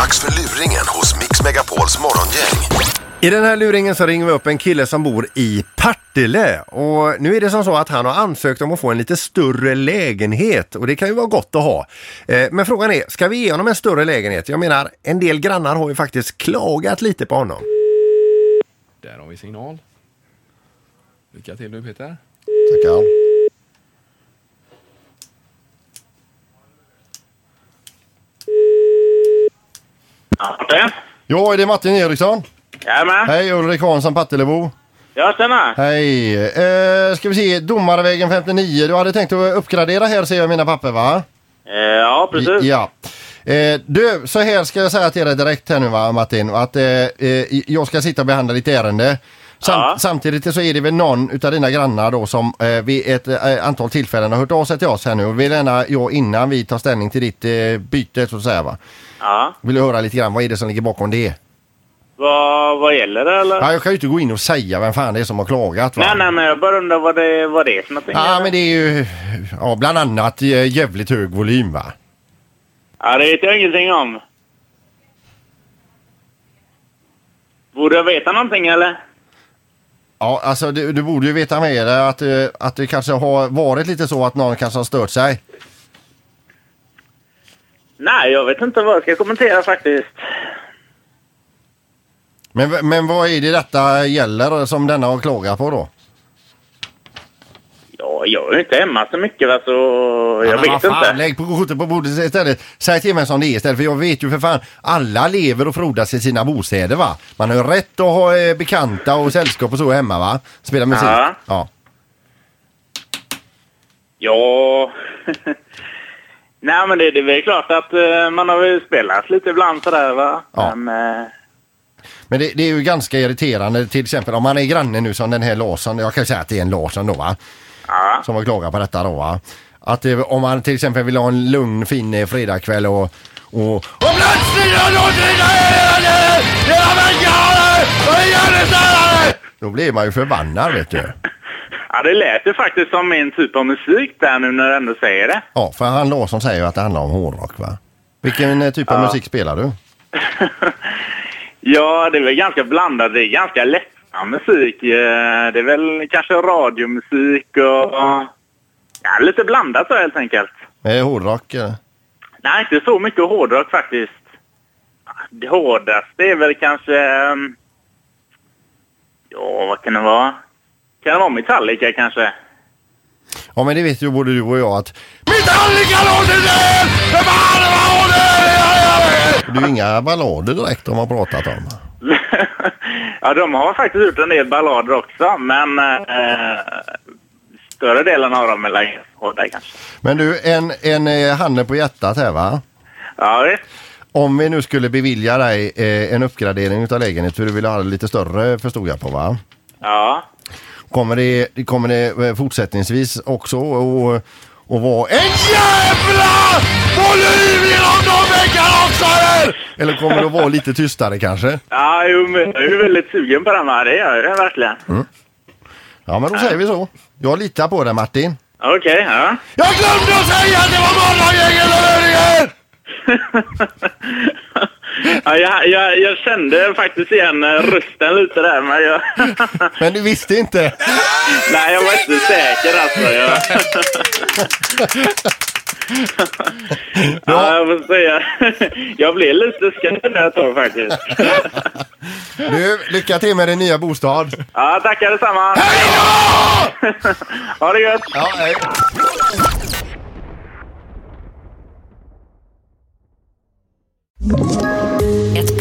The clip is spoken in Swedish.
Dags för luringen hos Mix Megapols morgongäng. I den här luringen så ringer vi upp en kille som bor i Partille och nu är det som så att han har ansökt om att få en lite större lägenhet och det kan ju vara gott att ha. Eh, Men frågan är, ska vi ge honom en större lägenhet? Jag menar, en del grannar har ju faktiskt klagat lite på honom. Där har vi signal. Lycka till nu Peter. Tackar. Martin? Ja, är det Martin Eriksson? Jajamän. Hej, Ulrik Hansson, Partillebo. Ja, tjena. Hej. Eh, ska vi se, Domarvägen 59. Du hade tänkt att uppgradera här ser jag i mina papper va? Eh, ja, precis. Ja. Eh, du, så här ska jag säga till dig direkt här nu va Martin. Att eh, eh, jag ska sitta och behandla ditt ärende. Sam Ja. Samtidigt så är det väl någon utav dina grannar då som eh, vid ett eh, antal tillfällen har hört av sig till oss här nu. Och vill gärna jag innan vi tar ställning till ditt eh, byte så att säga va. Ja. Vill du höra lite grann vad är det som ligger bakom det? Vad, vad gäller det eller? Ja, jag kan ju inte gå in och säga vem fan det är som har klagat va. Nej, nej, men jag bara undrar vad det, vad det är för någonting. Ja men det är ju ja, bland annat eh, jävligt hög volym va. Ja, det vet jag ingenting om. Borde jag veta någonting eller? Ja, alltså du, du borde ju veta med det att, eh, att det kanske har varit lite så att någon kanske har stört sig. Nej, jag vet inte vad jag ska kommentera faktiskt. Men, men vad är det detta gäller som denna har klagat på då? Ja, jag är ju inte hemma så mycket va, så jag Ja, vet fan, inte. Lägg på kortet på bordet istället. Säg till mig som det är istället för jag vet ju för fan alla lever och frodas i sina bostäder va. Man har ju rätt att ha eh, bekanta och sällskap och så hemma va. Spela musik. Ja. ja. Ja... Nej, men det, det är väl klart att eh, man har väl spelat lite ibland sådär va. Ja. Men, eh, Men det, det är ju ganska irriterande till exempel om man är granne nu som den här Larsson. Jag kan säga att det är en Larsson då va. Ja. som har klagat på detta då va. Att det, om man till exempel vill ha en lugn fin eh, fredagkväll och och, och plötsligt någonting! Då blir man ju förbannad vet du. Ja, det lät ju faktiskt som min typ av musik där nu när du ändå säger det. Ja, för han Larsson säger ju att det handlar om hårdrock va. Vilken eh, typ av Ja. musik spelar du? ja, det är väl ganska blandat. Det är ganska lättsam musik. Eh, Det är väl kanske radiomusik och... Ja, lite blandat så helt enkelt. Eh, hårdrock? eh. Nej, inte så mycket hårdrock faktiskt. Det hårdaste är väl kanske... ehm, Ja, vad kan det vara? Kan det vara Metallica kanske? Ja men det vet ju både du och jag att Metallica låter det! Det! Det är ju inga ballader direkt de har pratat om. ja, de har faktiskt gjort en del ballader också, men eh, större delen av dem är längre kanske. Men du, en, en eh, handen på hjärtat här va? Ja, visst. Om vi nu skulle bevilja dig eh, en uppgradering utav lägenhet för du vill ha det lite större förstod jag på va? Ja. Kommer det, kommer det eh, fortsättningsvis också och, och vara en jävla volym genom de också eller? Kommer det att vara lite tystare kanske? Ja, jo, men jag är väldigt sugen på den här. Det gör jag verkligen. Ja men då säger vi så. Jag litar på dig Martin. Okej, ja. Jag glömde att säga att det var morgongänget och! ja jag, jag, jag kände faktiskt igen eh, rösten lite där, men jag... Men du visste inte? Nej, jag var inte säker alltså. Jag... ja, jag får säga. jag blev lite skrämd ett tag faktiskt. Du, lycka till med din nya bostad. ja, tackar detsamma. Hej då! Ha det gött. Ja, hej.